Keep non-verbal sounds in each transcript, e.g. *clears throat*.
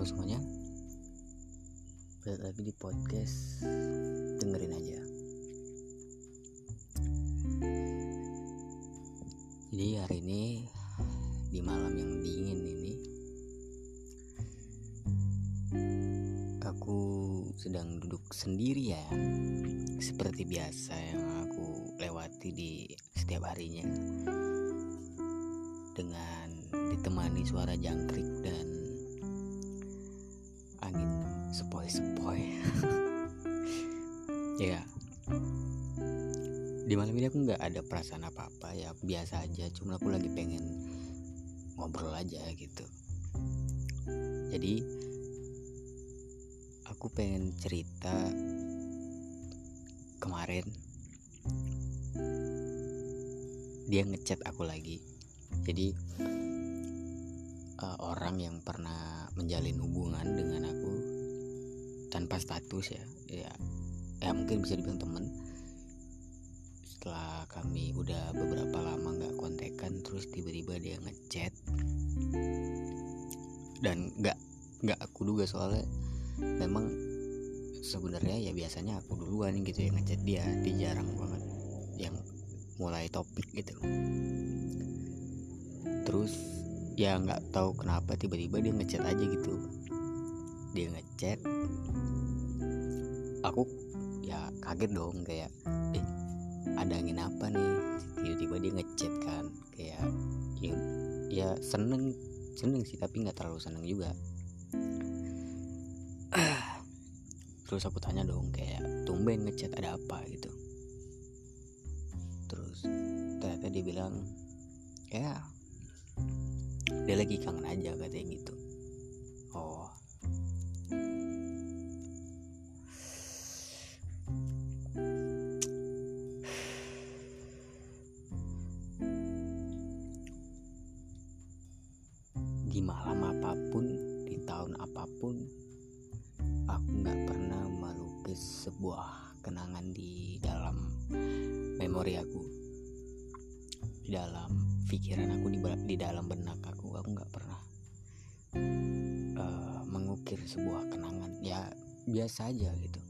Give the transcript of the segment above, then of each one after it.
Halo semuanya. Balik lagi di podcast. Dengerin aja. Jadi hari ini Di malam yang dingin ini Aku sedang duduk sendiri ya Seperti biasa yang aku lewati di setiap harinya Dengan ditemani suara jangkrik dan angin sepoi-sepoi. *laughs* Ya. Di malam ini aku nggak ada perasaan apa-apa ya biasa aja. Cuma aku lagi pengen ngobrol aja gitu. Jadi aku pengen cerita kemarin. Dia ngechat aku lagi. Jadi uh, orang yang pernah menjalin hubungan dengan aku tanpa status ya ya ya mungkin bisa dibilang temen. Setelah kami udah beberapa lama nggak kontekan terus tiba-tiba dia ngechat. Dan nggak nggak aku duga soalnya memang sebenarnya ya biasanya aku duluan gitu ya ngechat dia dia jarang banget yang mulai topik gitu. Terus ya nggak tahu kenapa tiba-tiba dia ngechat aja gitu. Dia ngechat. Aku ya kaget dong kayak eh ada angin apa nih? Tiba-tiba dia ngechat kan kayak ya, ya seneng seneng sih tapi nggak terlalu seneng juga. *clears throat* Terus aku tanya dong kayak tumben ngechat ada apa? Gitu. Terus ternyata dia bilang ya dia lagi kangen aja katanya gitu. Oh. Di malam apa pun di tahun apa pun aku nggak pernah melukis sebuah kenangan di dalam memori aku di dalam pikiran aku di, di dalam benak aku aku nggak pernah uh, mengukir sebuah kenangan. Ya biasa aja gitu.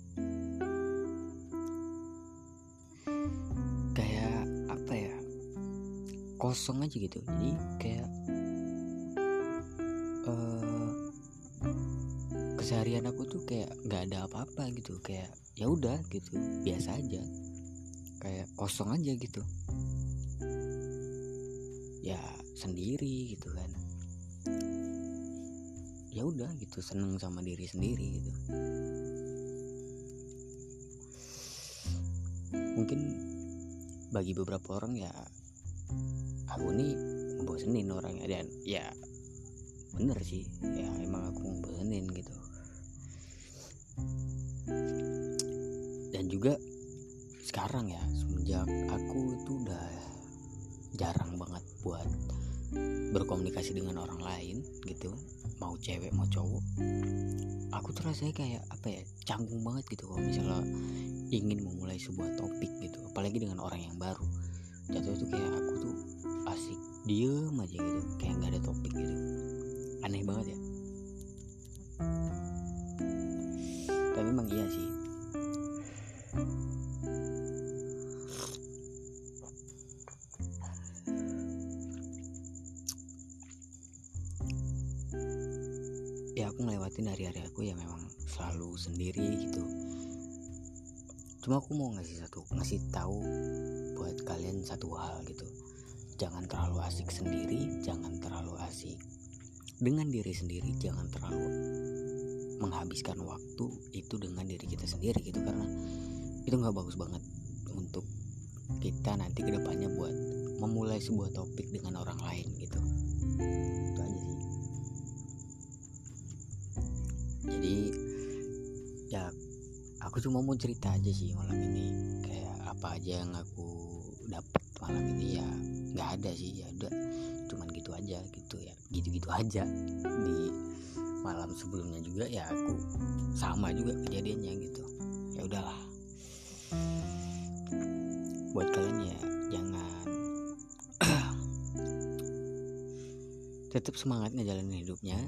Kayak apa ya? Kosong aja gitu. Jadi kayak uh, keseharian aku tuh kayak nggak ada apa-apa gitu. Kayak ya udah gitu biasa aja. Kayak kosong aja gitu ya sendiri gitu kan. Ya udah gitu seneng sama diri sendiri gitu. Mungkin bagi beberapa orang ya aku nih ngebosenin orangnya dan ya bener sih ya emang aku ngebosenin gitu. Dan juga sekarang ya semenjak aku itu udah jarang banget buat berkomunikasi dengan orang lain gitu mau cewek mau cowok aku tuh rasanya kayak apa ya canggung banget gitu kalau misalnya ingin memulai sebuah topik gitu apalagi dengan orang yang baru. Jatuh tuh kayak aku tuh asik diem aja gitu kayak nggak ada topik gitu. Aneh banget ya. Tapi memang iya sih ngelewatin hari-hari aku ya memang selalu sendiri gitu. Cuma aku mau ngasih satu ngasih tahu buat kalian satu hal gitu. Jangan terlalu asik sendiri jangan terlalu asik dengan diri sendiri jangan terlalu menghabiskan waktu itu dengan diri kita sendiri gitu karena itu nggak bagus banget untuk kita nanti ke depannya buat memulai sebuah topik dengan orang lain gitu. Itu aja sih jadi ya aku cuma mau cerita aja sih malam ini. Kayak apa aja yang aku dapat malam ini ya nggak ada sih ya udah. Cuman gitu aja gitu ya gitu-gitu aja. Di malam sebelumnya juga ya aku sama juga kejadiannya gitu. Ya udahlah. Buat kalian ya jangan *clears throat* tetap semangat ngejalanin hidupnya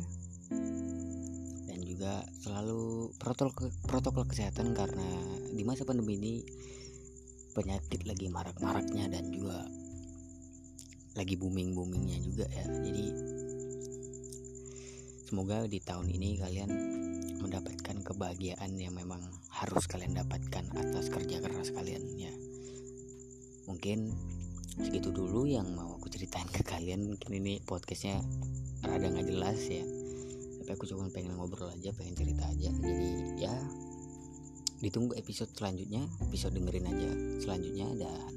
juga selalu protokol protokol kesehatan karena di masa pandemi ini penyakit lagi marak-maraknya dan juga lagi booming-boomingnya juga ya. Jadi semoga di tahun ini kalian mendapatkan kebahagiaan yang memang harus kalian dapatkan atas kerja keras kalian ya. Mungkin segitu dulu yang mau aku ceritain ke kalian. Mungkin ini podcastnya rada nggak jelas ya tapi aku cuma pengen ngobrol aja pengen cerita aja. Jadi ya ditunggu episode selanjutnya. Episode dengerin aja selanjutnya dan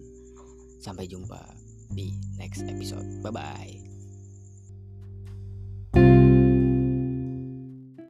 sampai jumpa di next episode. Bye bye